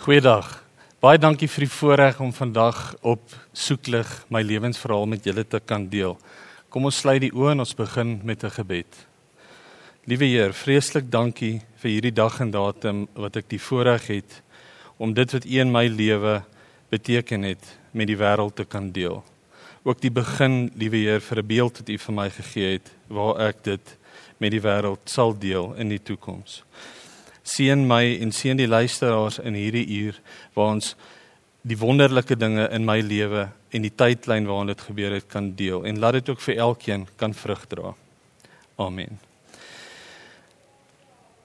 Goeiedag. Baie dankie vir die voorreg om vandag op soeklig my lewensverhaal met julle te kan deel. Kom ons sluit die oë en ons begin met 'n gebed. Liewe Heer, vreeslik dankie vir hierdie dag en datum wat ek die voorreg het om dit wat U in my lewe beteken het met die wêreld te kan deel. Ook die begin, liewe Heer, vir 'n beeld wat U vir my gegee het waar ek dit met die wêreld sal deel in die toekoms seën my en seën die luisteraars in hierdie uur waar ons die wonderlike dinge in my lewe en die tydlyn waarin dit gebeur het kan deel en laat dit ook vir elkeen kan vrug dra. Amen.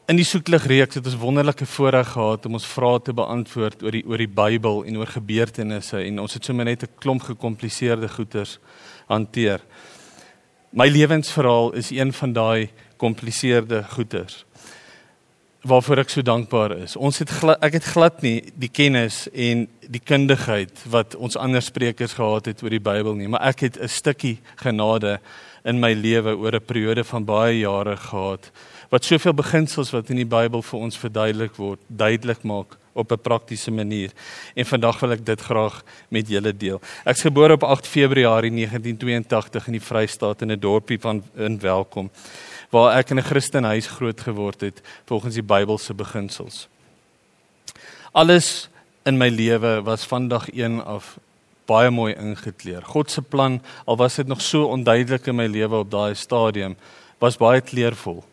In die soeklig reeks het ons wonderlike voorreg gehad om ons vrae te beantwoord oor die oor die Bybel en oor gebeurtenisse en ons het sommer net 'n klomp gekompliseerde goeters hanteer. My lewensverhaal is een van daai kompliseerde goeters waarvoor ek so dankbaar is. Ons het glad, ek het glad nie die kennis en die kundigheid wat ons ander sprekers gehad het oor die Bybel nie, maar ek het 'n stukkie genade in my lewe oor 'n periode van baie jare gehad wat soveel beginsels wat in die Bybel vir ons verduidelik word, duidelik maak op 'n praktiese manier. En vandag wil ek dit graag met julle deel. Ek's gebore op 8 Februarie 1982 in die Vrystaat in 'n dorpie van in Welkom waar ek in 'n Christenhuis groot geword het volgens die Bybelse beginsels. Alles in my lewe was van dag 1 af baie mooi ingekleer. God se plan, al was dit nog so onduidelik in my lewe op daai stadium, was baie kleurvol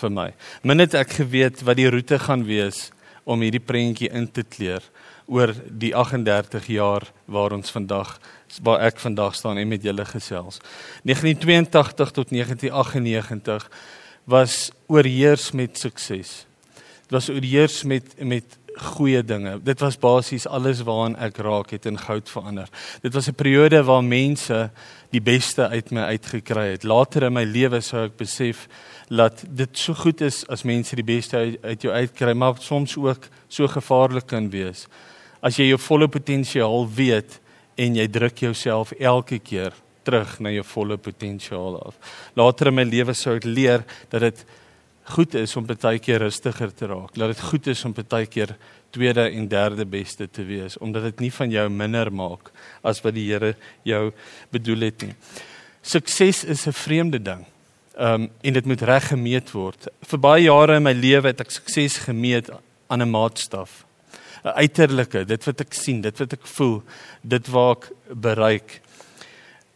vir my. Min het ek geweet wat die roete gaan wees om hierdie prentjie in te kleur oor die 38 jaar waar ons vandag waar ek vandag staan en met julle gesels. 1982 tot 1998 was oorheers met sukses. Dit was oorheers met met goeie dinge. Dit was basies alles waaraan ek raak het in goud verander. Dit was 'n periode waar mense die beste uit my uitgekry het. Later in my lewe sou ek besef dat dit so goed is as mense die beste uit, uit jou uitkry, maar soms ook so gevaarlik kan wees as jy jou volle potensiaal weet en jy druk jouself elke keer terug na jou volle potensiaal af. Later in my lewe sou ek leer dat dit goed is om baie keer rustiger te raak. Dat dit goed is om baie keer tweede en derde beste te wees omdat dit nie van jou minder maak as wat die Here jou bedoel het nie. Sukses is 'n vreemde ding. Ehm um, en dit moet reg gemeet word. Vir baie jare in my lewe het ek sukses gemeet aan 'n maatstaf. 'n uiterlike, dit wat ek sien, dit wat ek voel, dit waar ek bereik.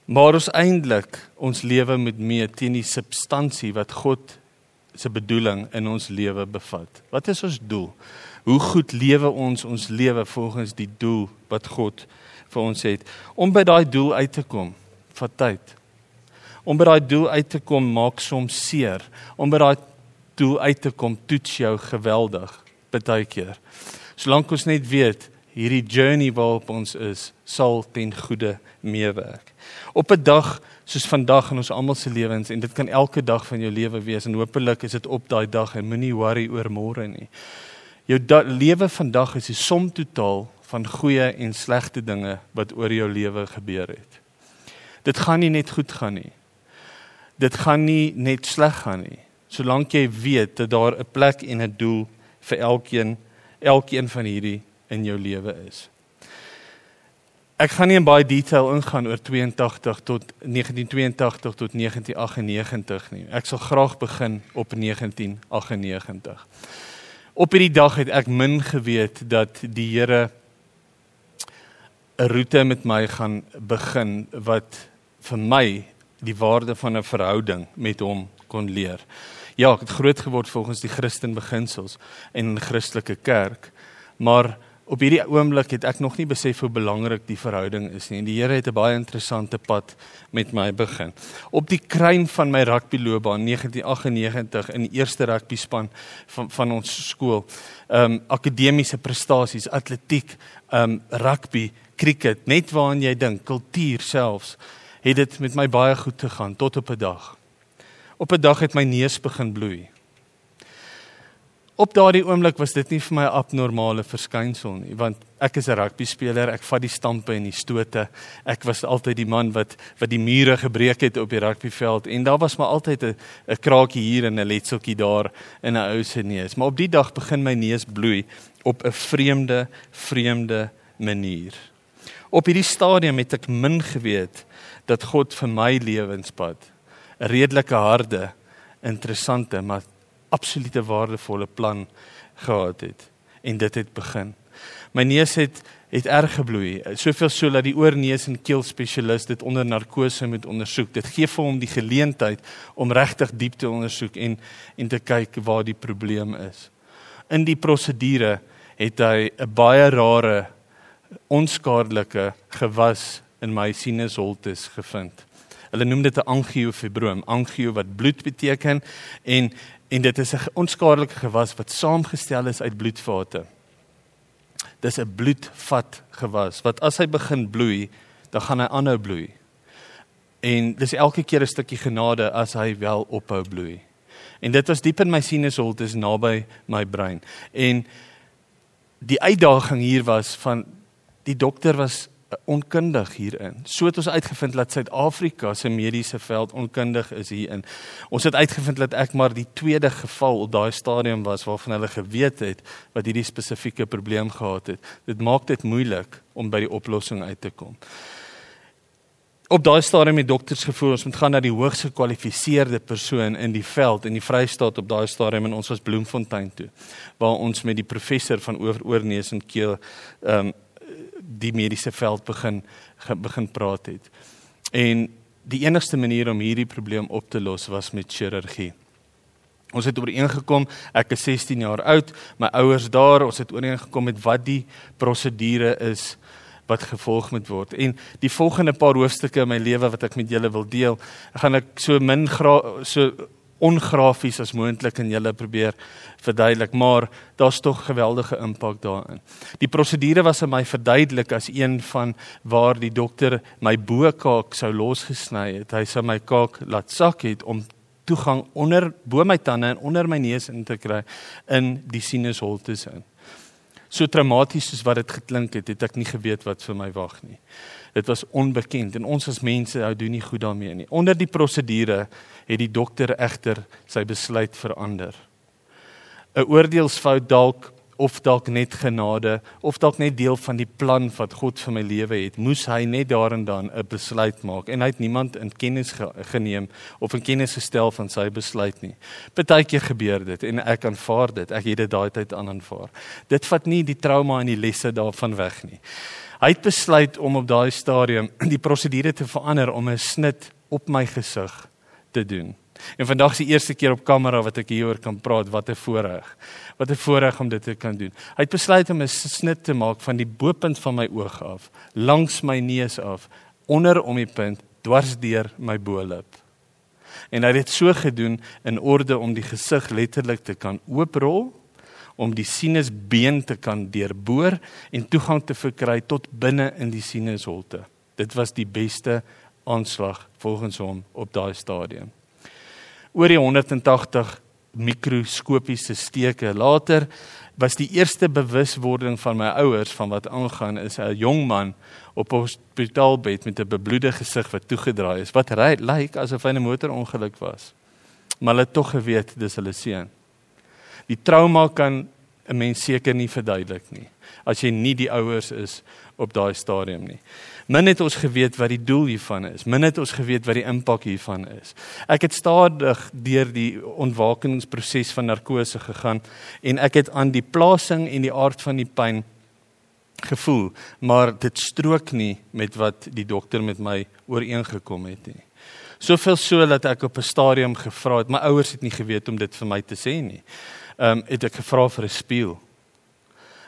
Maar ons eintlik ons lewe moet meet teen die substansie wat God se bedoeling in ons lewe bevat. Wat is ons doel? Hoe goed lewe ons ons lewe volgens die doel wat God vir ons het? Om by daai doel uit te kom, vat tyd. Om by daai doel uit te kom maak soms seer. Om by daai doel uit te kom toets jou geweldig baie keer. Solank ons net weet hierdie journey waarop ons is, sal ten goeie meewerk. Op 'n dag soos vandag in ons almal se lewens en dit kan elke dag van jou lewe wees en hopelik is dit op daai dag en moenie worry oor môre nie. Jou lewe vandag is die som totaal van goeie en slegte dinge wat oor jou lewe gebeur het. Dit gaan nie net goed gaan nie. Dit gaan nie net sleg gaan nie. Solank jy weet dat daar 'n plek en 'n doel vir elkeen elkeen van hierdie in jou lewe is. Ek gaan nie in baie detail ingaan oor 82 tot 1982 tot 1998 nie. Ek sal graag begin op 1998. Op hierdie dag het ek min geweet dat die Here 'n roete met my gaan begin wat vir my die waarde van 'n verhouding met hom kon leer. Ja, ek het groot geword volgens die Christen beginsels en in Christelike kerk. Maar op hierdie oomblik het ek nog nie besef hoe belangrik die verhouding is nie. Die Here het 'n baie interessante pad met my begin. Op die kruin van my rugbyloopbaan 1998 in die eerste rugbyspan van van ons skool. Ehm um, akademiese prestasies, atletiek, ehm um, rugby, cricket, net waaraan jy dink, kultuur selfs, het dit met my baie goed gegaan tot op 'n dag. Op 'n dag het my neus begin bloei. op daardie oomblik was dit nie vir my 'n abnormale verskynsel nie, want ek is 'n rugby speler, ek vat die stampe en die stote. Ek was altyd die man wat wat die mure gebreek het op die rugbyveld en daar was maar altyd 'n 'n kraakie hier en 'n letseltjie daar in 'n ou se neus. Maar op die dag begin my neus bloei op 'n vreemde, vreemde manier. Op hierdie stadium het ek min geweet dat God vir my lewenspad 'n redelike harde, interessante, maar absolute waardevolle plan gehad het en dit het begin. My neus het het erg gebloei, soveel so dat die oorneus en keel spesialist dit onder narkose moet ondersoek. Dit gee vir hom die geleentheid om regtig diep te ondersoek en en te kyk waar die probleem is. In die prosedure het hy 'n baie rare onskadelike gewas in my sinusholtes gevind. Hulle noem dit 'n angiofibroom, angio wat bloed beteken en en dit is 'n onskadelike gewas wat saamgestel is uit bloedvate. Dis 'n bloedvat gewas wat as hy begin bloei, dan gaan hy aanhou bloei. En dis elke keer 'n stukkie genade as hy wel ophou bloei. En dit was diep in my sinusholtes naby my brein. En die uitdaging hier was van die dokter was onkundig hierin. So het ons uitgevind dat Suid-Afrika se mediese veld onkundig is hierin. Ons het uitgevind dat ek maar die tweede geval op daai stadium was waarvan hulle geweet het wat hierdie spesifieke probleem gehad het. Dit maak dit moeilik om by die oplossing uit te kom. Op daai stadium het dokters gevoel ons moet gaan na die hoogs gekwalifiseerde persoon in die veld in die Vrystaat op daai stadium en ons was Bloemfontein toe waar ons met die professor van oor oorneus en keel ehm um, die mediese veld begin begin praat het. En die enigste manier om hierdie probleem op te los was met chirurgie. Ons het ooreengekom, ek is 16 jaar oud, my ouers daar, ons het ooreengekom met wat die prosedure is wat gevolg moet word. En die volgende paar hoofstukke in my lewe wat ek met julle wil deel, gaan ek so min so ongrafies as moontlik in julle probeer verduidelik, maar daar's tog geweldige impak daarin. Die prosedure was aan my verduidelik as een van waar die dokter my bokaak sou losgesny het. Hy sou my kaak laat sak het om toegang onder bo my tande en onder my neus in te kry in die sinusholtes in. So traumaties soos wat dit geklink het, het ek nie geweet wat vir my wag nie. Dit was onbekend en ons as mense hou doen nie goed daarmee nie. Onder die prosedure het die dokter egter sy besluit verander. 'n Oordeelsfout dalk of dalk net genade of dalk net deel van die plan wat God vir my lewe het, moes hy net daarin dan 'n besluit maak en hy het niemand in kennis geneem of in kennis gestel van sy besluit nie. Partykeer gebeur dit en ek aanvaar dit. Ek het dit daai tyd aan aanvaar. Dit vat nie die trauma en die lesse daarvan weg nie. Hy het besluit om op daai stadium die prosedure te verander om 'n snit op my gesig te doen. En vandag is die eerste keer op kamera wat ek hieroor kan praat. Wat 'n voorreg. Wat 'n voorreg om dit te kan doen. Hy het besluit om 'n snit te maak van die bopunt van my oog af, langs my neus af, onder om die punt dwars deur my bo-lip. En hy het dit so gedoen in orde om die gesig letterlik te kan ooprol om die sinusbeen te kan deurboor en toegang te verkry tot binne in die sinusholte. Dit was die beste aanslag volgens hom op daai stadium. Oor die 180 mikroskopiese steke later was die eerste bewuswording van my ouers van wat aangaan is 'n jong man op 'n hospitaalbed met 'n bebloede gesig wat toegedraai is wat lyk like asof hy 'n motorongeluk was. Maar hulle het tog geweet dis hulle seun. Die trauma kan 'n mens seker nie verduidelik nie as jy nie die ouers is op daai stadium nie. Min het ons geweet wat die doel hiervan is. Min het ons geweet wat die impak hiervan is. Ek het stadig deur die ontwakingsproses van narkose gegaan en ek het aan die plasing en die aard van die pyn gevoel, maar dit strook nie met wat die dokter met my ooreengekom het nie. Soveel so dat ek op 'n stadium gevra het, my ouers het nie geweet om dit vir my te sê nie ehm um, het ek gevra vir 'n spieël.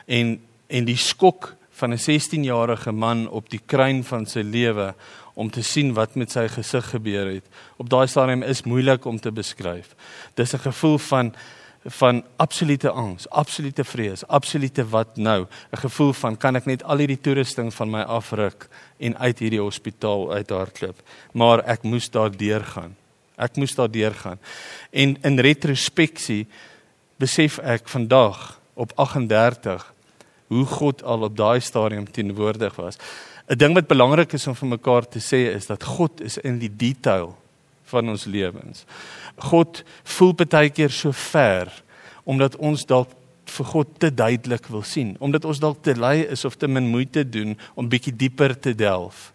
En en die skok van 'n 16-jarige man op die kruin van sy lewe om te sien wat met sy gesig gebeur het. Op daai stadium is moeilik om te beskryf. Dis 'n gevoel van van absolute angs, absolute vrees, absolute wat nou, 'n gevoel van kan ek net al hierdie toerusting van my afruk en uit hierdie hospitaal uithardloop, maar ek moes daar deurgaan. Ek moes daar deurgaan. En in retrospeksie besef ek vandag op 38 hoe God al op daai stadium teenwoordig was. 'n Ding wat belangrik is om vir mekaar te sê is dat God is in die detail van ons lewens. God voel baie keer so ver omdat ons dalk vir God te duidelik wil sien, omdat ons dalk te lui is of te min moeite doen om bietjie dieper te delf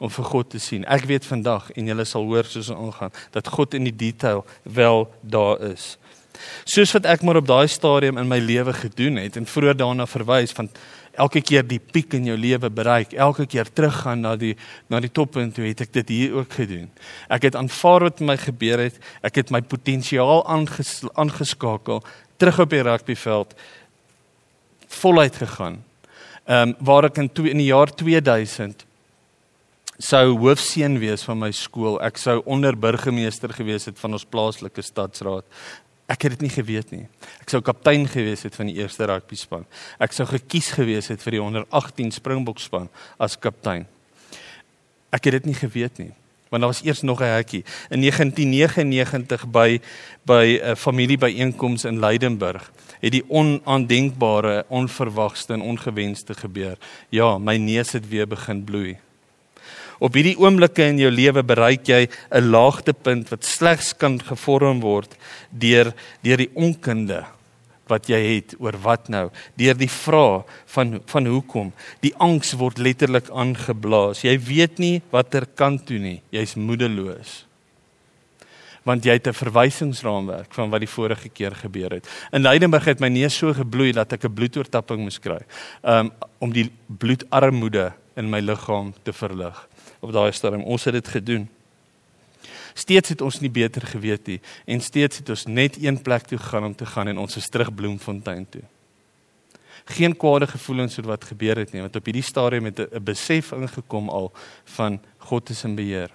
om vir God te sien. Ek weet vandag en julle sal hoor soos ons aangaan dat God in die detail wel daar is. Soos wat ek maar op daai stadium in my lewe gedoen het en vroeër daarna verwys van elke keer die piek in jou lewe bereik, elke keer teruggaan na die na die toppunt, toe het ek dit hier ook gedoen. Ek het aanvaar wat my gebeur het. Ek het my potensiaal aanges, aangeskakel terug op die rugbyveld voluit gegaan. Ehm um, waar ek in twee, in die jaar 2000 sou hoofseun wees van my skool. Ek sou onderburgemeester gewees het van ons plaaslike stadsraad. Ek het dit nie geweet nie. Ek sou kaptein gewees het van die eerste rugby span. Ek sou gekies gewees het vir die onder 18 Springbok span as kaptein. Ek het dit nie geweet nie. Want daar was eers nog 'n hekkie in 1999 by by 'n familiebyeenkoms in Leidenburg het die onaandenkbare, onverwagste en ongewenste gebeur. Ja, my neus het weer begin bloei. Op hierdie oomblikke in jou lewe bereik jy 'n laagtepunt wat slegs kan gevorm word deur deur die onkunde wat jy het oor wat nou. Deur die vraag van van hoekom. Die angs word letterlik aangeblaas. Jy weet nie watter kant toe nie. Jy's moedeloos. Want jy het 'n verwysingsraamwerk van wat die vorige keer gebeur het. In Leidenburg het my neus so gebloei dat ek 'n bloedoortapping moes kry um, om die bloedarmoede in my liggaam te verlig op daai stadium. Ons het dit gedoen. Steeds het ons nie beter geweet nie en steeds het ons net een plek toe gegaan om te gaan en ons is terug Bloemfontein toe. Geen kwade gevoelens oor wat gebeur het nie, want op hierdie stadium het 'n besef ingekom al van God is in beheer.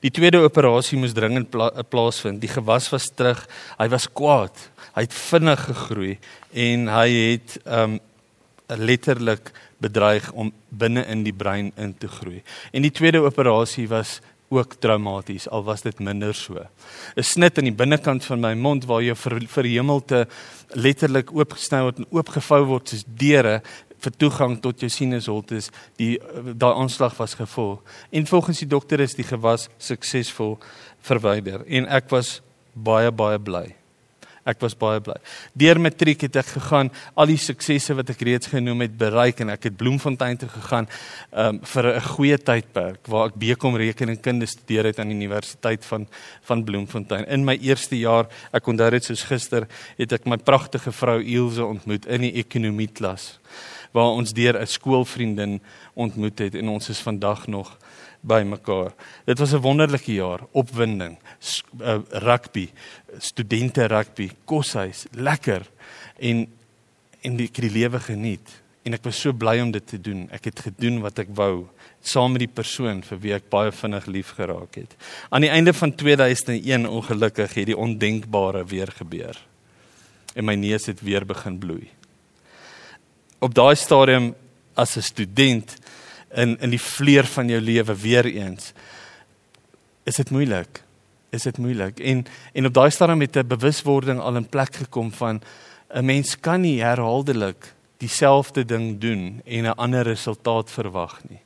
Die tweede operasie moes dringend pla plaasvind. Die gewas was terug. Hy was kwaad. Hy het vinnig gegroei en hy het um letterlik bedreig om binne in die brein in te groei. En die tweede operasie was ook traumaties al was dit minder so. 'n Snit aan die binnekant van my mond waar jy vir vir hemelte letterlik oopgesny word en oopgevou word soos deure vir toegang tot jou sinusholtes. Die daai aanslag was gevolg. En volgens die dokter is die gewas suksesvol verwyder en ek was baie baie bly. Ek was baie bly. Deur matriek het ek gegaan, al die suksesse wat ek reeds genoem het bereik en ek het Bloemfontein toe gegaan um, vir 'n goeie tydperk waar ek bekom rekeningkunde studeer het aan die Universiteit van van Bloemfontein. In my eerste jaar, ek onthou dit soos gister, het ek my pragtige vrou Ilse ontmoet in die ekonomie klas waar ons deur 'n skoolvriendin ontmoet het en ons is vandag nog by mekaar. Dit was 'n wonderlike jaar, opwinding, uh, rugby, studente rugby, koshuis, lekker en en die, die lewe geniet. En ek was so bly om dit te doen. Ek het gedoen wat ek wou saam met die persoon vir wie ek baie vinnig lief geraak het. Aan die einde van 2001 ongelukkig het die ondenkbare weer gebeur. En my neus het weer begin bloei. Op daai stadium as 'n student in in die vleur van jou lewe weer eens is dit moeilik. Is dit moeilik. En en op daai stadium het 'n bewuswording al in plek gekom van 'n mens kan nie herhaaldelik dieselfde ding doen en 'n ander resultaat verwag nie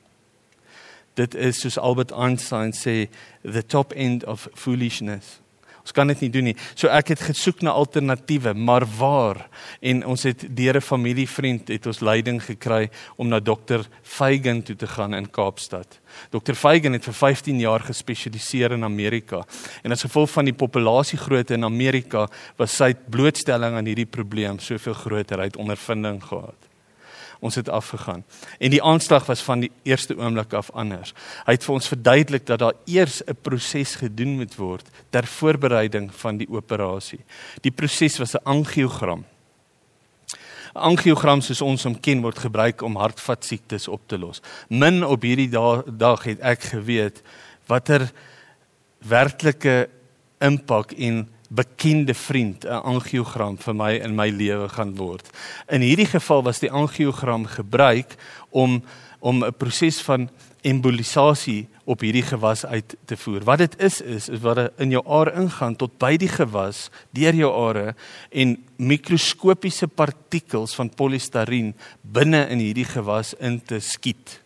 dit is soos Albert Einstein sê the top end of foolishness Ons kan dit nie doen nie. So ek het gesoek na alternatiewe, maar waar? En ons het deur 'n familievriend het ons leiding gekry om na dokter Feigen toe te gaan in Kaapstad. Dokter Feigen het vir 15 jaar gespesialiseer in Amerika. En as gevolg van die populasiegrootte in Amerika was sy blootstelling aan hierdie probleem soveel groter. Hy het ondervinding gehad ons het afgegaan. En die aanslag was van die eerste oomblik af anders. Hy het vir ons verduidelik dat daar eers 'n proses gedoen moet word ter voorbereiding van die operasie. Die proses was 'n angiogram. 'n Angiogram soos ons hom ken word gebruik om hartvaskiektes op te los. Min op hierdie dag, dag het ek geweet watter werklike impak en bekende vriend 'n angiogram vir my in my lewe gaan word. In hierdie geval was die angiogram gebruik om om 'n proses van embolisasie op hierdie gewas uit te voer. Wat dit is is is wat in jou are ingaan tot by die gewas deur jou are en mikroskopiese partikels van polistireen binne in hierdie gewas in te skiet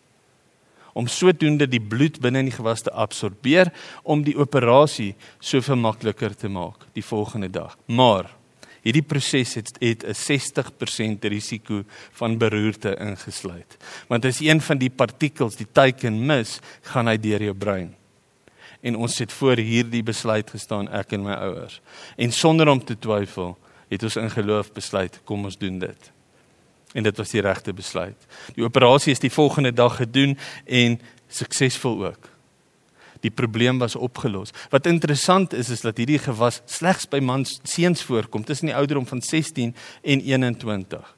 om sodoende die bloed binne in die gewas te absorbeer om die operasie soveel makliker te maak die volgende dag. Maar Hierdie proses het het 'n 60% risiko van beroerte ingesluit. Want as een van die partikels die teiken mis, gaan hy deur jou brein. En ons het voor hierdie besluit gestaan ek en my ouers. En sonder om te twyfel, het ons in geloof besluit kom ons doen dit. En dit was die regte besluit. Die operasie is die volgende dag gedoen en suksesvol ook die probleem was opgelos. Wat interessant is is dat hierdie gewas slegs by mans seuns voorkom tussen die ouderdom van 16 en 21.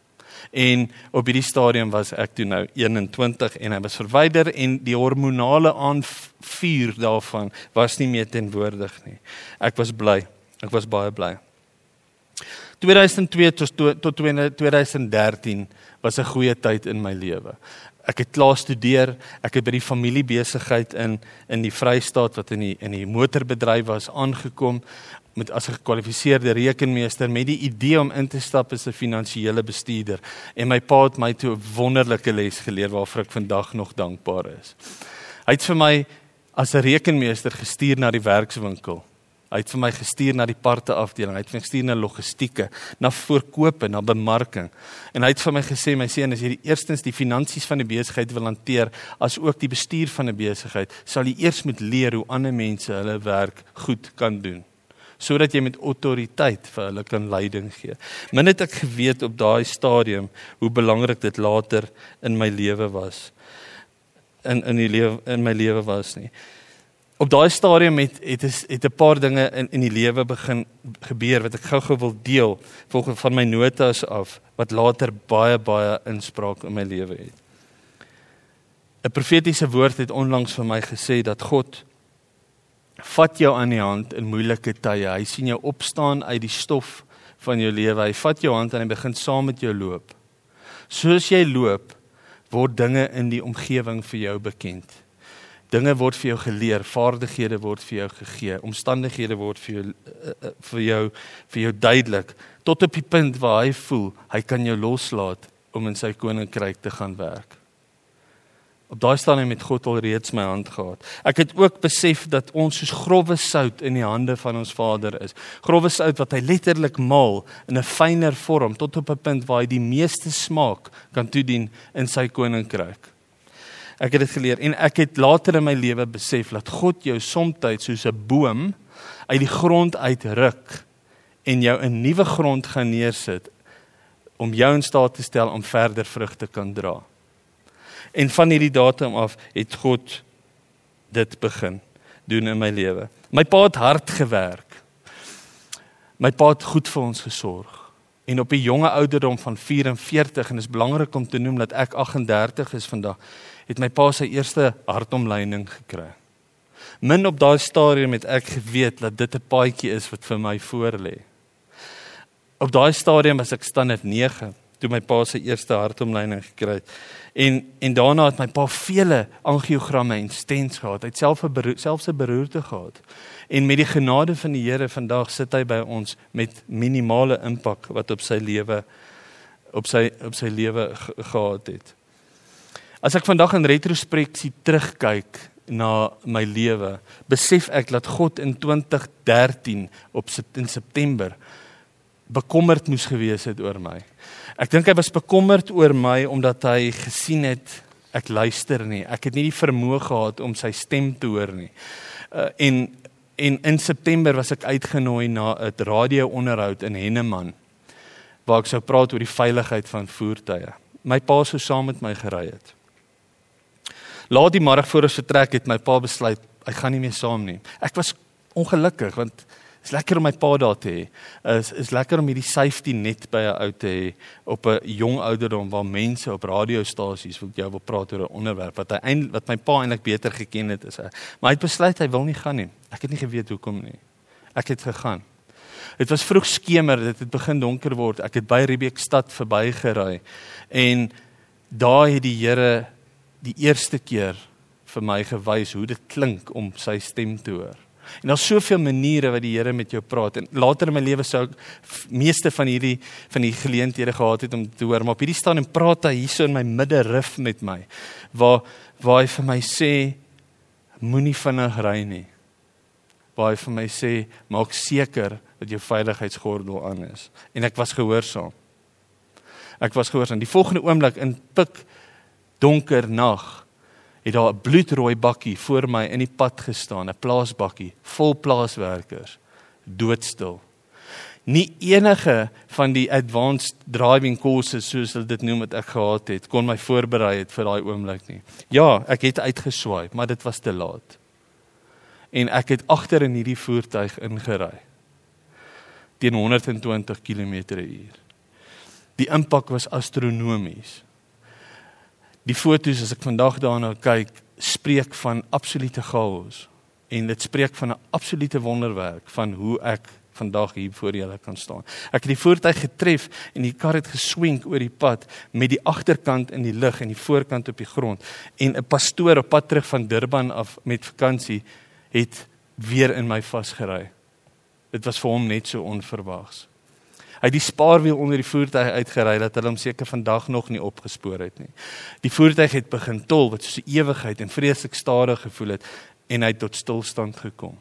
En op hierdie stadium was ek toe nou 21 en hy was verwyder en die hormonale aanvuur daarvan was nie meer teenwoordig nie. Ek was bly. Ek was baie bly. 2002 tot tot 2013 was 'n goeie tyd in my lewe. Ek het klaar studeer, ek het by die familiebesigheid in in die Vrystaat wat in die in die motorbedryf was aangekom met as 'n gekwalifiseerde rekenmeester met die idee om in te stap as 'n finansiële bestuurder. En my pa het my toe 'n wonderlike les geleer waarvoor ek vandag nog dankbaar is. Hy het vir my as 'n rekenmeester gestuur na die werkswinkel Het vir my gestuur na die parte afdeling. Hy het my gestuur na logistieke, na voorkope, na bemarking. En hy het vir my gesê, my seun, as jy die eerstens die finansies van 'n besigheid wil hanteer, as ook die bestuur van 'n besigheid, sal jy eers moet leer hoe ander mense hulle werk goed kan doen sodat jy met autoriteit vir hulle kan leiding gee. Min het ek geweet op daai stadium hoe belangrik dit later in my lewe was. In in die lewe in my lewe was nie op daai stadium het het is het 'n paar dinge in in die lewe begin gebeur wat ek gou-gou wil deel volgens van my notas af wat later baie baie inspraak in my lewe het. 'n Profetiese woord het onlangs vir my gesê dat God vat jou aan die hand in moeilike tye. Hy sien jou opstaan uit die stof van jou lewe. Hy vat jou hand en hy begin saam met jou loop. Soos jy loop, word dinge in die omgewing vir jou bekend. Dinge word vir jou geleer, vaardighede word vir jou gegee, omstandighede word vir jou uh, vir jou vir jou duidelik tot op die punt waar hy voel hy kan jou loslaat om in sy koninkryk te gaan werk. Op daai stadium het God alreeds my hand gehad. Ek het ook besef dat ons soos grouwe sout in die hande van ons Vader is. Grouwe sout wat hy letterlik maal in 'n fyner vorm tot op 'n punt waar hy die meeste smaak kan toedien in sy koninkryk. Ek het dit geleer en ek het later in my lewe besef dat God jou soms soos 'n boom uit die grond uitruk en jou 'n nuwe grond gaan neersit om jou in staat te stel om verder vrugte kan dra. En van hierdie datum af het God dit begin doen in my lewe. My pa het hard gewerk. My pa het goed vir ons gesorg. En op 'n jonge ouderdom van 44 en dit is belangrik om te noem dat ek 38 is vandag het my pa sy eerste hartomleiding gekry. Min op daai stadium het ek geweet dat dit 'n paadjie is wat vir my voorlê. Op daai stadium was ek standaard 9 toe my pa sy eerste hartomleiding gekry het. En en daarna het my pa vele angiogramme en stents gehad. Hy het self 'n beroer, selfs 'n beroerte gehad. En met die genade van die Here vandag sit hy by ons met minimale impak wat op sy lewe op sy op sy lewe gehad het. As ek vandag in retrospeksie terugkyk na my lewe, besef ek dat God in 2013 op in September bekommerd moes gewees het oor my. Ek dink hy was bekommerd oor my omdat hy gesien het ek luister nie. Ek het nie die vermoë gehad om sy stem te hoor nie. Uh, en en in September was ek uitgenooi na 'n radio-onderhoud in Henneman waar ek sou praat oor die veiligheid van voertuie. My pa sou saam met my gery het. Laat die môre voor ons vertrek het my pa besluit hy gaan nie meer saam nie. Ek was ongelukkig want is lekker om my pa daar te hê. Is is lekker om hierdie safety net by 'n ou te hê op 'n jong ouderdom waar mense op radiostasies wil jou wil praat oor 'n onderwerp wat hy eind, wat my pa eintlik beter geken het is. Maar hy het besluit hy wil nie gaan nie. Ek het nie geweet hoekom nie. Ek het gegaan. Dit was vroeg skemer, dit het begin donker word. Ek het by Riebeekstad verbygery en daar het die Here die eerste keer vir my gewys hoe dit klink om sy stem te hoor. En daar's soveel maniere wat die Here met jou praat. En later in my lewe sou ek meeste van hierdie van die geleenthede gehad het om te hoor, maar op hierdie staan en praat hy hierso in my middelrif met my. Waar waar hy vir my sê moenie vinnig ry nie. Waar hy vir my sê maak seker dat jou veiligheidsgordel aan is. En ek was gehoorsaam. Ek was gehoorsaam. Die volgende oomblik in pik donker nag het daar 'n bloedrooi bakkie voor my in die pad gestaan, 'n plaasbakkie vol plaaswerkers, doodstil. Nie enige van die advanced driving courses soos hulle dit noem wat ek gehad het, kon my voorberei het vir daai oomblik nie. Ja, ek het uitgeswaai, maar dit was te laat. En ek het agter in hierdie voertuig ingery teen 120 km/h. Die impak was astronomies. Die foto's as ek vandag daarna kyk, spreek van absolute chaos en dit spreek van 'n absolute wonderwerk van hoe ek vandag hier voor julle kan staan. Ek het die voertuig getref en die kar het geswenk oor die pad met die agterkant in die lug en die voorkant op die grond en 'n pastoor op pad terug van Durban af met vakansie het weer in my vasgery. Dit was vir hom net so onverwags. Hy het die spaarwiel onder die voertuig uitgery dat hulle hom seker vandag nog nie opgespoor het nie. Die voertuig het begin tol wat soos 'n ewigheid en vreeslik stadig gevoel het en hy het tot stilstand gekom.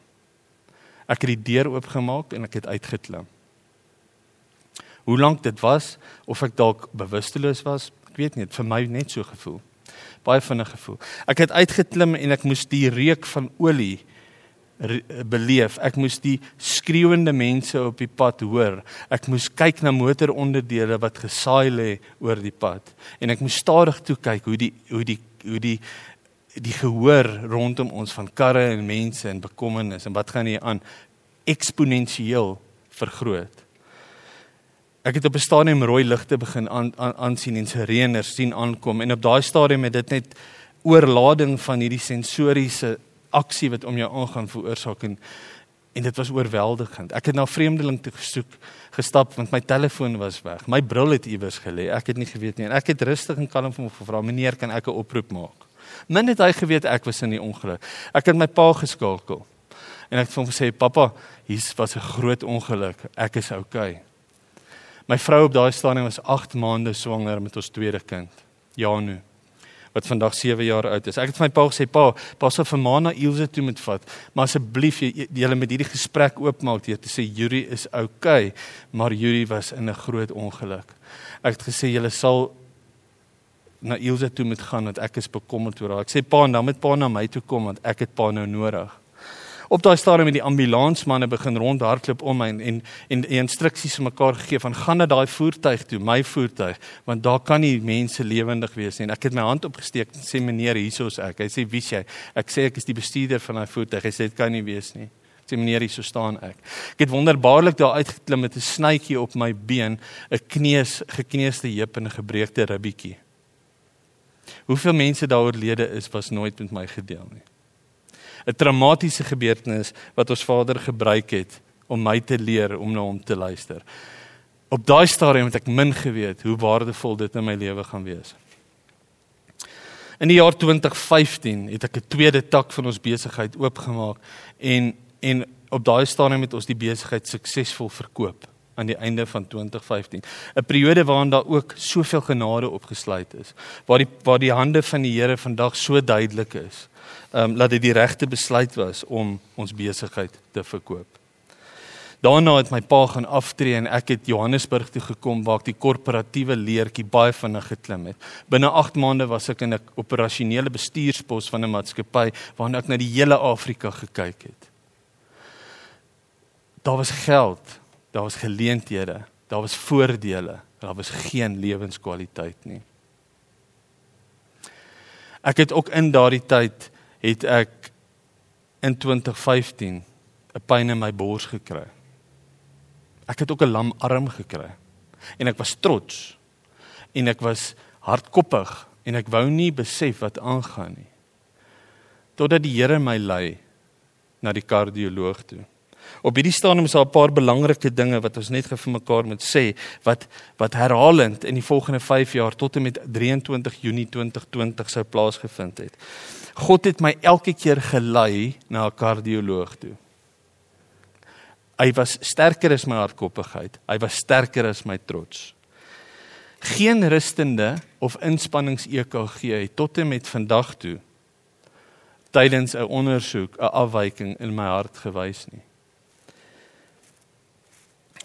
Ek het die deur oopgemaak en ek het uitgeklim. Hoe lank dit was of ek dalk bewusteloos was, ek weet nie, vir my net so gevoel. Baie vinnig gevoel. Ek het uitgeklim en ek moes die reuk van olie beleef. Ek moes die skreeuende mense op die pad hoor. Ek moes kyk na motoronderdele wat gesaai lê oor die pad. En ek moes stadig toe kyk hoe die hoe die hoe die die gehoor rondom ons van karre en mense en bekommernis en wat gaan hier aan eksponensieel vergroot. Ek het op 'n stadium rooi ligte begin aan aansien en sirenes sien aankom en op daai stadium het dit net oorlading van hierdie sensoriese aksie wat om jou aangaan veroorsaak en en dit was oorweldigend. Ek het na vreemdeling toe gesoek gestap want my telefoon was weg. My bril het iewers gelê. Ek het nie geweet nie en ek het rustig en kalm vir hom gevra: "Meneer, kan ek 'n oproep maak?" Min het hy geweet ek was in die ongeluk. Ek het my pa geskakel. En ek het vir hom gesê: "Pappa, hier was 'n groot ongeluk. Ek is oukei." My vrou op daai stadium was 8 maande swanger met ons tweede kind. Ja, nou wat vandag 7 jaar oud is. Ek het vir my pa gesê, "Pa, pas op vir Mana Ilse toe moet vat, maar asseblief jy julle met hierdie gesprek oopmaak deur te sê Yuri is oukei, maar Yuri was in 'n groot ongeluk." Ek het gesê julle sal na Ilse toe moet gaan want ek is bekommerd oor haar. Ek sê pa, dan moet pa na my toe kom want ek het pa nou nodig op daai stadium met die ambulansmanne begin rondhardloop om my en en en die instruksies vir mekaar gegee van gaan na daai voertuig toe, my voertuig, want daar kan nie mense lewendig wees nie. En ek het my hand opgesteek en sê meneer, hierso's ek. Hy sê wie's jy? Ek sê ek is die bestuurder van daai voertuig. Hy sê dit kan nie wees nie. Ek sê meneer, hierso staan ek. Ek het wonderbaarlik daar uitgeklim met 'n snytjie op my been, 'n kneus, gekneusde heup en 'n gebreekte ribbietjie. Hoeveel mense daar oorlede is, was nooit met my gedeel nie. 'n traumatiese gebeurtenis wat ons Vader gebruik het om my te leer om na hom te luister. Op daai stadium het ek min geweet hoe waardevol dit in my lewe gaan wees. In die jaar 2015 het ek 'n tweede tak van ons besigheid oopgemaak en en op daai stadium het ons die besigheid suksesvol verkoop aan die einde van 2015. 'n Periode waarin daar ook soveel genade opgesluit is, waar die waar die hande van die Here vandag so duidelik is ehm um, dat dit die regte besluit was om ons besigheid te verkoop. Daarna het my pa gaan aftree en ek het Johannesburg toe gekom waar ek die korporatiewe leertjie baie vinnig geklim het. Binne 8 maande was ek in 'n operasionele bestuurspos van 'n maatskappy waarna ek na die hele Afrika gekyk het. Daar was geld, daar was geleenthede, daar was voordele, daar was geen lewenskwaliteit nie. Ek het ook in daardie tyd het ek in 2015 'n pyn in my bors gekry. Ek het ook 'n lam arm gekry. En ek was trots. En ek was hardkoppig en ek wou nie besef wat aangaan nie. Totdat die Here my lei na die kardioloog toe. Op hierdie stadium is daar 'n paar belangrike dinge wat ons net vir mekaar moet sê wat wat herhalend in die volgende 5 jaar tot en met 23 Junie 2020 sou plaasgevind het. God het my elke keer gelei na 'n kardioloog toe. Hy was sterker as my hardkoppigheid. Hy was sterker as my trots. Geen rustende of inspannings EKG het tot en met vandag toe tydens 'n ondersoek 'n afwyking in my hart gewys nie.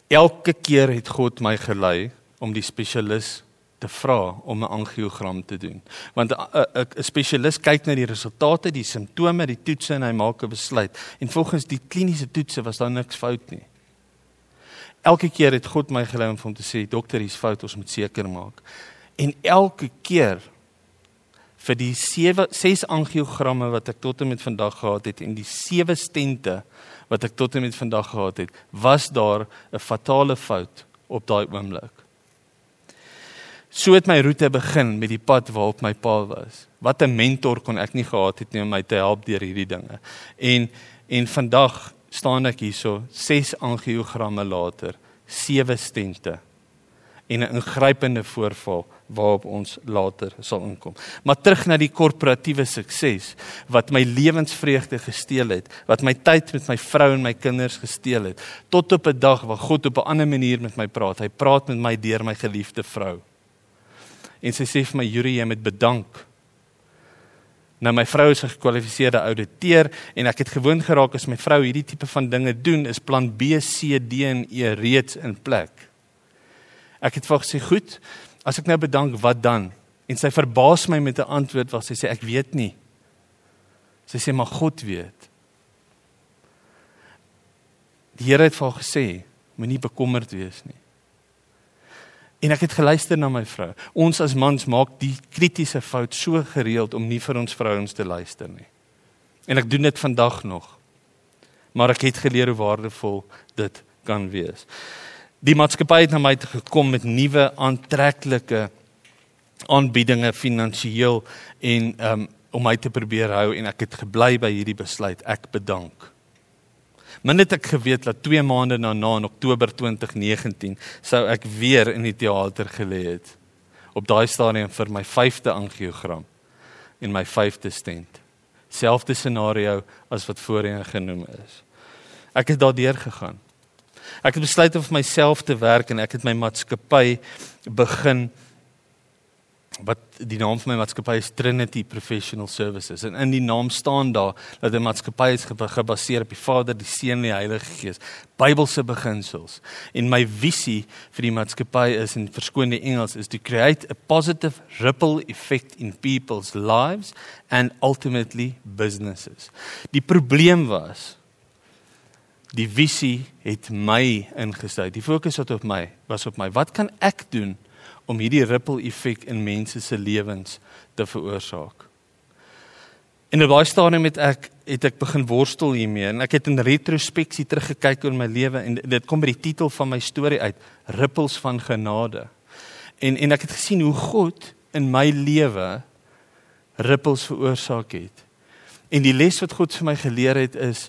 Elke keer het God my gelei om die spesialis te vra om 'n angiogram te doen. Want 'n spesialis kyk na die resultate, die simptome, die toetse en hy maak 'n besluit. En volgens die kliniese toetse was daar niks fout nie. Elke keer het God my gelei om te sê, "Dokter, hier's fout, ons moet seker maak." En elke keer vir die 7 6 angiogramme wat ek tot en met vandag gehad het en die 7 stente wat ek tot en met vandag gehad het, was daar 'n fatale fout op daai oomblik. So het my roete begin met die pad waarop my pa was. Wat 'n mentor kon ek nie gehad het nie om my te help deur hierdie dinge. En en vandag staan ek hierso 6 angiogramme later, 7 stente en 'n ingrypende voorval waarop ons later sal inkom. Maar terug na die korporatiewe sukses wat my lewensvreugde gesteel het, wat my tyd met my vrou en my kinders gesteel het, tot op 'n dag waar God op 'n ander manier met my praat. Hy praat met my deur my geliefde vrou. En sy sê vir my, "Juri, jy moet bedank." Nou my vrou is 'n gekwalifiseerde ouditeur en ek het gewoond geraak as my vrou hierdie tipe van dinge doen, is plan B, C, D en E reeds in plek. Ek het vir gesê, "Goed, as ek nou bedank, wat dan?" En sy verbaas my met 'n antwoord waar sy sê, "Ek weet nie." Sy sê, "Maar God weet." Die Here het vir haar gesê, "Moenie bekommerd wees nie." En ek het geluister na my vrou. Ons as mans maak die kritiese fout so gereeld om nie vir ons vrouens te luister nie. En ek doen dit vandag nog. Maar ek het geleer hoe waardevol dit kan wees die maatskappy het na my toe gekom met nuwe aantreklike aanbiedinge finansiëel en um, om my te probeer hou en ek het gebly by hierdie besluit. Ek bedank. Min het ek geweet dat 2 maande daarna in Oktober 2019 sou ek weer in die teater gelê het. Op daai stadium vir my 5de angiogram en my 5de stent. Selfde scenario as wat voorheen genoem is. Ek het daardeur gegaan Ek het besluit om vir myself te werk en ek het my maatskappy begin wat die naam van my maatskappy is Trinity Professional Services en in die naam staan daar dat 'n maatskappy is gebaseer op die Vader, die Seun en die Heilige Gees, Bybelse beginsels. En my visie vir die maatskappy is in verskoonde Engels is to create a positive ripple effect in people's lives and ultimately businesses. Die probleem was die visie het my ingesluit. Die fokus wat op my was op my. Wat kan ek doen om hierdie ripple effek in mense se lewens te veroorsaak? En op daai stadium het ek het ek begin worstel hiermee en ek het in retrospeksie teruggekyk oor my lewe en dit kom by die titel van my storie uit, Rippels van Genade. En en ek het gesien hoe God in my lewe rippels veroorsaak het. En die les wat God vir my geleer het is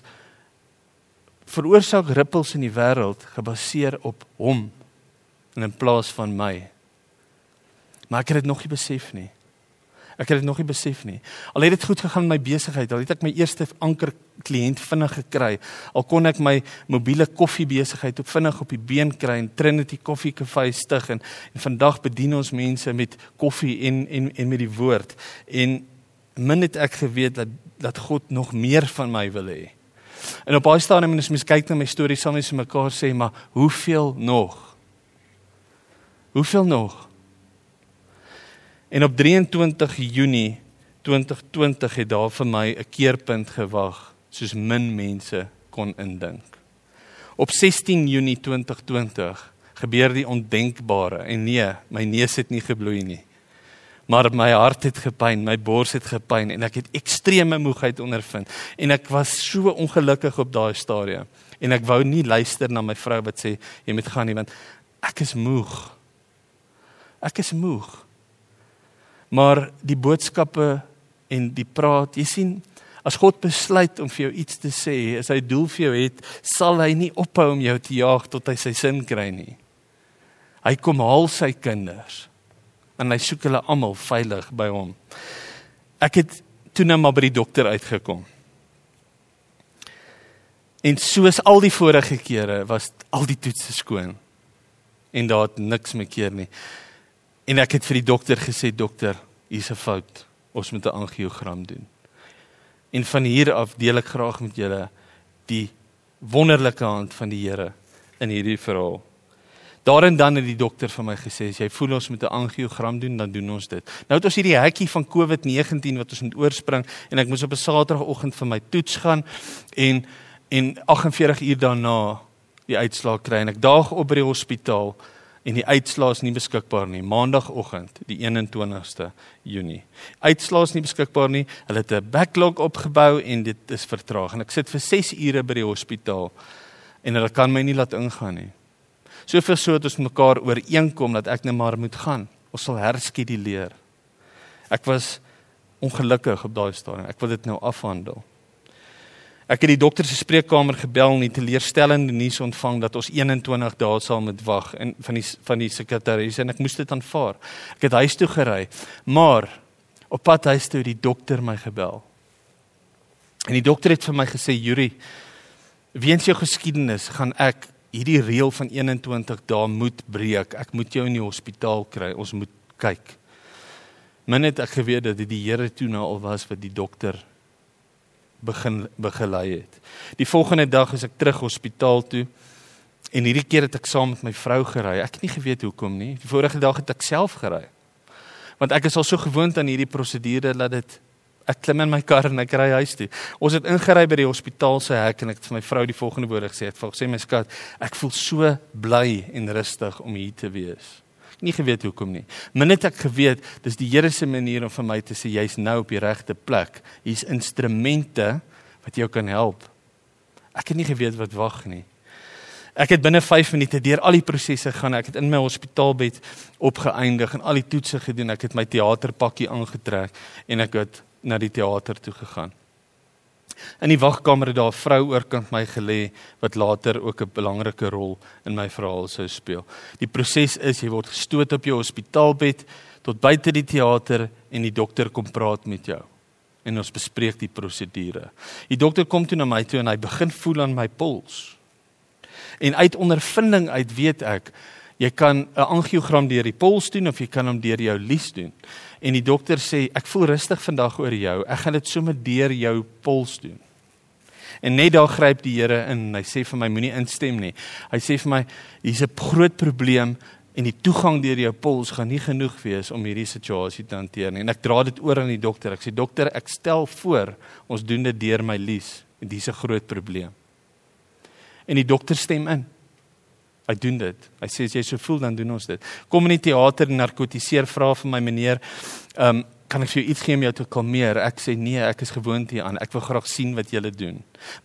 veroorsaak rippels in die wêreld gebaseer op hom in plaas van my. Maar ek het dit nog nie besef nie. Ek het dit nog nie besef nie. Al het dit goed gegaan met my besigheid, al het ek my eerste anker kliënt vinnig gekry, al kon ek my mobiele koffie besigheid op vinnig op die been kry en Trinity Coffee Cafe stig en, en vandag bedien ons mense met koffie en en en met die woord. En min het ek geweet dat dat God nog meer van my wil hê. En op baie stadium as mens kyk na my storie, sal mens mekaar sê, maar hoeveel nog? Hoeveel nog? En op 23 Junie 2020 het daar vir my 'n keerpunt gewag, soos min mense kon indink. Op 16 Junie 2020 gebeur die ondenkbare en nee, my neus het nie gebloei nie maar my hart het gepyn, my bors het gepyn en ek het ekstreme moegheid ondervind en ek was so ongelukkig op daai stadium en ek wou nie luister na my vrou wat sê jy moet gaan nie want ek is moeg. Ek is moeg. Maar die boodskappe en die praat, jy sien, As God besluit om vir jou iets te sê, as hy doel vir jou het, sal hy nie ophou om jou te jaag tot hy sy sin kry nie. Hy kom haal sy kinders en hy soek hulle almal veilig by hom. Ek het toe nou maar by die dokter uitgekom. En soos al die vorige kere was al die toetse skoon. En daar het niks meer keer nie. En ek het vir die dokter gesê dokter, hier's 'n fout. Ons moet 'n angiogram doen. En van hier af deel ek graag met julle die wonderlike hand van die Here in hierdie verhaal. Daarin dan het die dokter vir my gesê as jy voel ons moet 'n angiogram doen, dan doen ons dit. Nou het ons hierdie hekkie van COVID-19 wat ons moet oorspring en ek moes op 'n Saterdagoggend vir my toets gaan en en 48 uur daarna die uitslaag kry en ek daag op by die hospitaal en die uitslae is nie beskikbaar nie. Maandagooggend, die 21ste Junie. Uitslae is nie beskikbaar nie. Hulle het 'n backlog opgebou en dit is vertraag. En ek sit vir 6 ure by die hospitaal en hulle kan my nie laat ingaan nie. Soveel so dat ons mekaar ooreenkom dat ek net maar moet gaan. Ons sal herskeduleer. Ek was ongelukkig op daai stadium. Ek wil dit nou afhandel. Ek het die dokter se spreekkamer gebel en die teleurstellende nuus ontvang dat ons 21 dae sal moet wag en van die van die sekretaris en ek moes dit aanvaar. Ek het huis toe gery, maar op pad huis toe het die dokter my gebel. En die dokter het vir my gesê, "Yuri, weens jou geskiedenis gaan ek hierdie reël van 21 dae moet breek. Ek moet jou in die hospitaal kry. Ons moet kyk." Min het ek geweet dat dit die Here toe nou al was wat die dokter begin begelei het. Die volgende dag is ek terug hospitaal toe en hierdie keer het ek saam met my vrou gery. Ek het nie geweet hoekom nie. Die vorige dag het ek self gery. Want ek is al so gewoond aan hierdie prosedure dat dit ek klim in my kar en ek ry huis toe. Ons het ingery by die hospitaal se hek en ek het vir my vrou die volgende woorde gesê. Ek het vir sê my skat, ek voel so bly en rustig om hier te wees nie geweet hoekom nie. Maar net ek geweet dis die Here se manier om vir my te sê jy's nou op die regte plek. Hier's instrumente wat jou kan help. Ek het nie geweet wat wag nie. Ek het binne 5 minute deur al die prosesse gaan. Ek het in my hospitaalbed opgeëindig en al die toetse gedoen. Ek het my teaterpakkie aangetrek en ek het na die teater toe gegaan. In die wagkamer het daar 'n vrou oorkant my gelê wat later ook 'n belangrike rol in my verhaal sou speel. Die proses is jy word gestoot op jou hospitaalbed tot buite die teater en die dokter kom praat met jou en ons bespreek die prosedure. Die dokter kom toe na my toe en hy begin voel aan my pols. En uit ondervinding uit weet ek jy kan 'n angiogram deur die pols doen of jy kan hom deur jou lies doen en die dokter sê ek voel rustig vandag oor jou. Ek gaan dit sommer deur jou pols doen. En net daar gryp die Here in. Hy sê vir my moenie instem nie. Hy sê vir my hier's 'n groot probleem en die toegang deur jou pols gaan nie genoeg wees om hierdie situasie te hanteer nie. En ek dra dit oor aan die dokter. Ek sê dokter, ek stel voor ons doen dit deur my lies en dis 'n groot probleem. En die dokter stem in. Hy doen dit. Hy sê as jy so voel dan doen ons dit. Kom in die teater en narkotiseer vra vir my meneer, ehm um, kan ek vir jou iets gee om jou te kalmeer? Ek sê nee, ek is gewoond hieraan. Ek wil graag sien wat julle doen.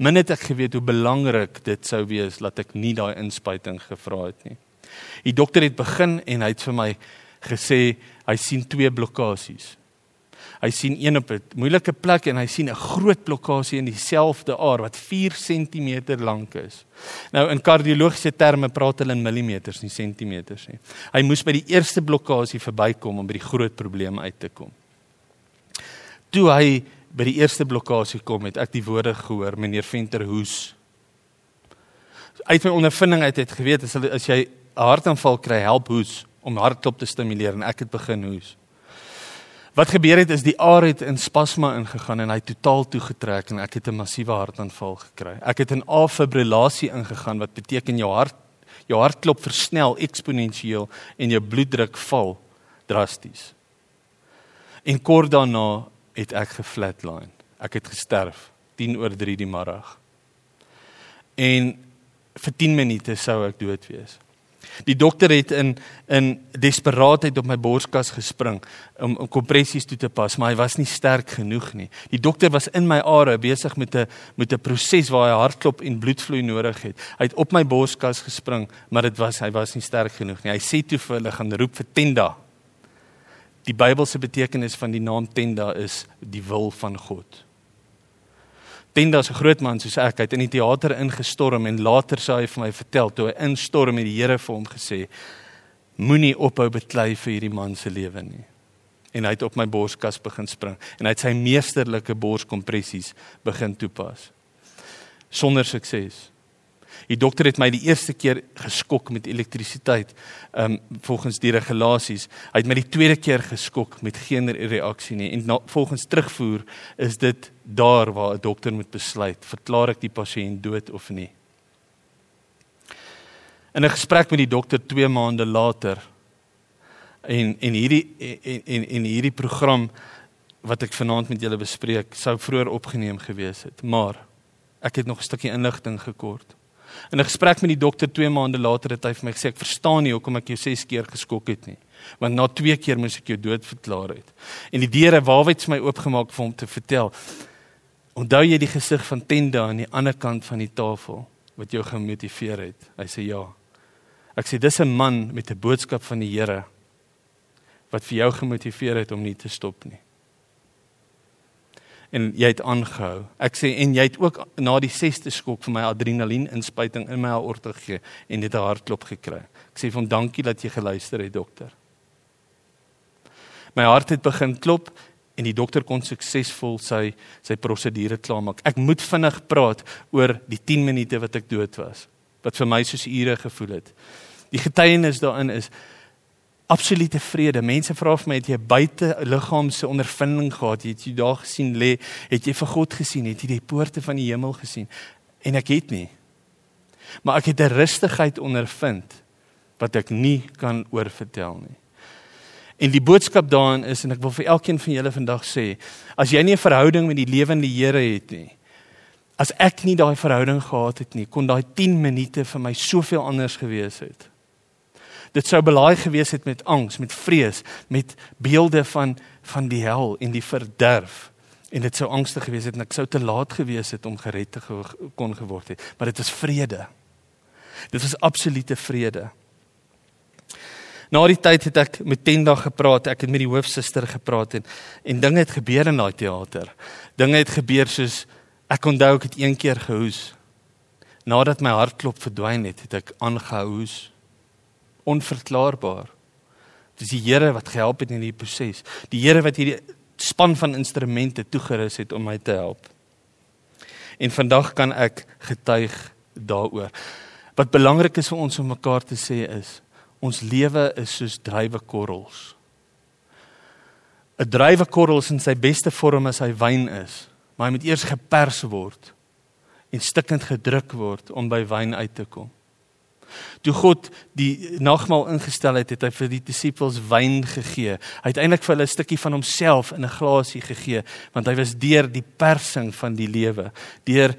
Min het ek geweet hoe belangrik dit sou wees dat ek nie daai inspuiting gevra het nie. Die dokter het begin en hy het vir my gesê hy sien twee blokkades. Hy sien een op 'n moeilike plek en hy sien 'n groot blokkade in dieselfde aar wat 4 cm lank is. Nou in kardiologiese terme praat hulle in millimeters, nie sentimeters nie. Hy moes by die eerste blokkade verbykom om by die groot probleem uit te kom. Toe hy by die eerste blokkade kom, het ek die woorde gehoor, meneer Venterhoes. Uit my ondervinding uit het geweet as, as jy 'n hartaanval kry, help hoes om hartklop te stimuleer en ek het begin hoes. Wat gebeur het is die aar het in spasma ingegaan en hy totaal toegetrek en ek het 'n massiewe hartaanval gekry. Ek het in afibrillasie ingegaan wat beteken jou hart jou hartklop versnel eksponensieel en jou bloeddruk val drasties. En kort daarna het ek geflatline. Ek het gesterf 10 oor 3 die middag. En vir 10 minute sou ek dood wees. Die dokter het in in desperaatheid op my borskas gespring om, om kompressies toe te pas, maar hy was nie sterk genoeg nie. Die dokter was in my are besig met 'n met 'n proses waar hy hartklop en bloedvloei nodig het. Hy het op my borskas gespring, maar dit was hy was nie sterk genoeg nie. Hy sê toe vir hulle gaan roep vir Tenda. Die Bybelse betekenis van die naam Tenda is die wil van God. Tenda is 'n groot man soos ek, het in die teater ingestorm en later sê hy vir my vertel toe hy instorm het die Here vir hom gesê: Moenie ophou beklei vir hierdie man se lewe nie. En hy het op my borskas begin spring en hy het sy meesterlike borskompressies begin toepas. Sonder sukses. Die dokter het my die eerste keer geskok met elektrisiteit, ehm um, volgens die regulasies. Hy het my die tweede keer geskok met geen reaksie nie. En na, volgens terugvoer is dit daar waar 'n dokter moet besluit, verklaar ek die pasiënt dood of nie. In 'n gesprek met die dokter 2 maande later en en hierdie en en, en hierdie program wat ek vanaand met julle bespreek, sou vroeër opgeneem gewees het, maar ek het nog 'n stukkie inligting gekort. In 'n gesprek met die dokter 2 maande later het hy vir my gesê ek verstaan nie hoekom ek jou 6 keer geskok het nie. Want na 2 keer moes ek jou dood verklaar het. En die deure waarwyds my oopgemaak vir hom te vertel. Onthou jy die gesig van Tenda aan die ander kant van die tafel wat jou gemotiveer het? Hy sê ja. Ek sê dis 'n man met 'n boodskap van die Here wat vir jou gemotiveer het om nie te stop nie en jy het aangehou. Ek sê en jy het ook na die 6ste skok vir my adrenalien inspuiting in my aorta gegee en dit 'n hartklop gekry. Ek sê vir hom dankie dat jy geluister het dokter. My hart het begin klop en die dokter kon suksesvol sy sy prosedure klaarmaak. Ek moet vinnig praat oor die 10 minute wat ek dood was wat vir my soos ure gevoel het. Die getuienis daarin is absolute vrede. Mense vra vir my het jy buite liggaamse ondervinding gehad? Het jy daar gesien lê? Het jy vir God gesien? Het jy die poorte van die hemel gesien? En ek het nie. Maar ek het 'n rustigheid ondervind wat ek nie kan oorvertel nie. En die boodskap daarin is en ek wil vir elkeen van julle vandag sê, as jy nie 'n verhouding met die lewende Here het nie, as ek nie daai verhouding gehad het nie, kon daai 10 minute vir my soveel anders gewees het dit sou belaai gewees het met angs, met vrees, met beelde van van die hel en die verderf. En dit sou angstig gewees het en ek sou te laat gewees het om gered te ge kon geword het, maar dit was vrede. Dit was absolute vrede. Na die tyd het ek met Tenda gepraat, ek het met die hoofsuster gepraat en en dinge het gebeur in daai teater. Dinge het gebeur soos ek onthou ek het een keer gehoes. Nadat my hartklop verdwyn het, het ek aangehou hoes onverklaarbaar. Dis die Here wat gehelp het in hierdie proses. Die Here wat hierdie span van instrumente toegerus het om my te help. En vandag kan ek getuig daaroor. Wat belangrik is vir ons om mekaar te sê is ons lewe is soos druiwekorrels. 'n Druiwekorrel is in sy beste vorm as hy wyn is, maar hy moet eers gepers word en stikkend gedruk word om by wyn uit te kom. Toe God die nagmaal ingestel het, het hy vir die disippels wyn gegee. Hy het eintlik vir hulle 'n stukkie van homself in 'n glasie gegee, want hy was deur die persing van die lewe. Deur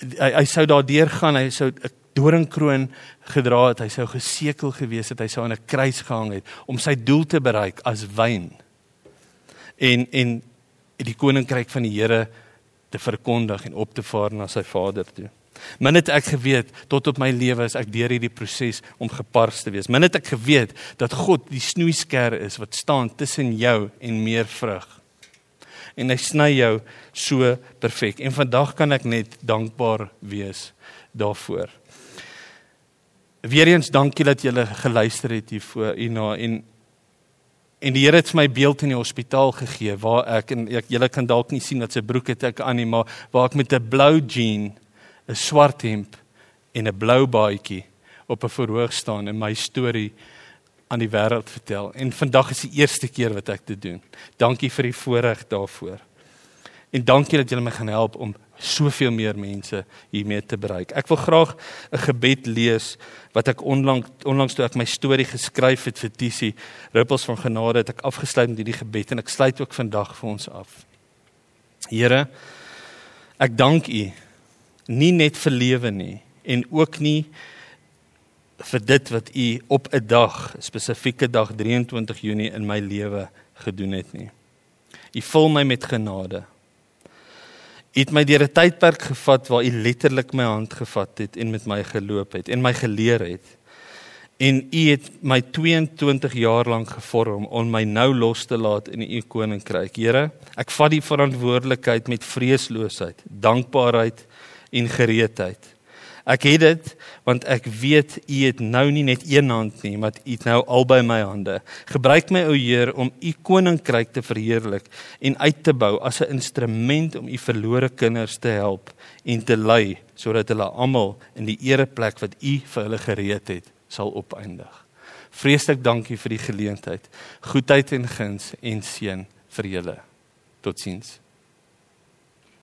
hy, hy sou daardeur gaan, hy sou 'n doringkroon gedra het, hy sou gesekel gewees het, hy sou aan 'n kruis gehang het om sy doel te bereik as wyn. En en die koninkryk van die Here te verkondig en op te vaar na sy Vader toe. Min het ek geweet tot op my lewe is ek deur hierdie proses om gepars te wees. Min het ek geweet dat God die snoeisker is wat staan tussen jou en meer vrug. En hy sny jou so perfek. En vandag kan ek net dankbaar wees daarvoor. Weereens dankie dat julle geluister het hiervoor hierna en en die Here het my beeld in die hospitaal gegee waar ek en julle kan dalk nie sien wat sy broek het ek aan nie maar waar ek met 'n blou jean 'n swart hemp en 'n blou baadjie op 'n verhoog staan en my storie aan die wêreld vertel. En vandag is die eerste keer wat ek dit doen. Dankie vir die voorreg daarvoor. En dankie dat julle my gaan help om soveel meer mense hiermee te bereik. Ek wil graag 'n gebed lees wat ek onlangs onlangs toe ek my storie geskryf het vir Tisie Rippels van Genade het ek afgesluit met hierdie gebed en ek sluit ook vandag vir ons af. Here, ek dank U nie net vir lewe nie en ook nie vir dit wat u op 'n dag, spesifieke dag 23 Junie in my lewe gedoen het nie. U vul my met genade. U het my deur 'n tydperk gevat waar u letterlik my hand gevat het en met my geloop het en my geleer het. En U het my 22 jaar lank gevorm om my nou los te laat in U koninkryk. Here, ek vat die verantwoordelikheid met vreesloosheid, dankbaarheid en gereedheid. Ek het dit want ek weet u het nou nie net een hand nie, maar u het nou albei my hande. Gebruik my o Heer om u koninkryk te verheerlik en uit te bou as 'n instrument om u verlore kinders te help en te lei sodat hulle almal in die ereplek wat u vir hulle gereed het, sal opeindig. Vreeslik dankie vir die geleentheid. Goedheid en guns en seën vir julle. Totsiens.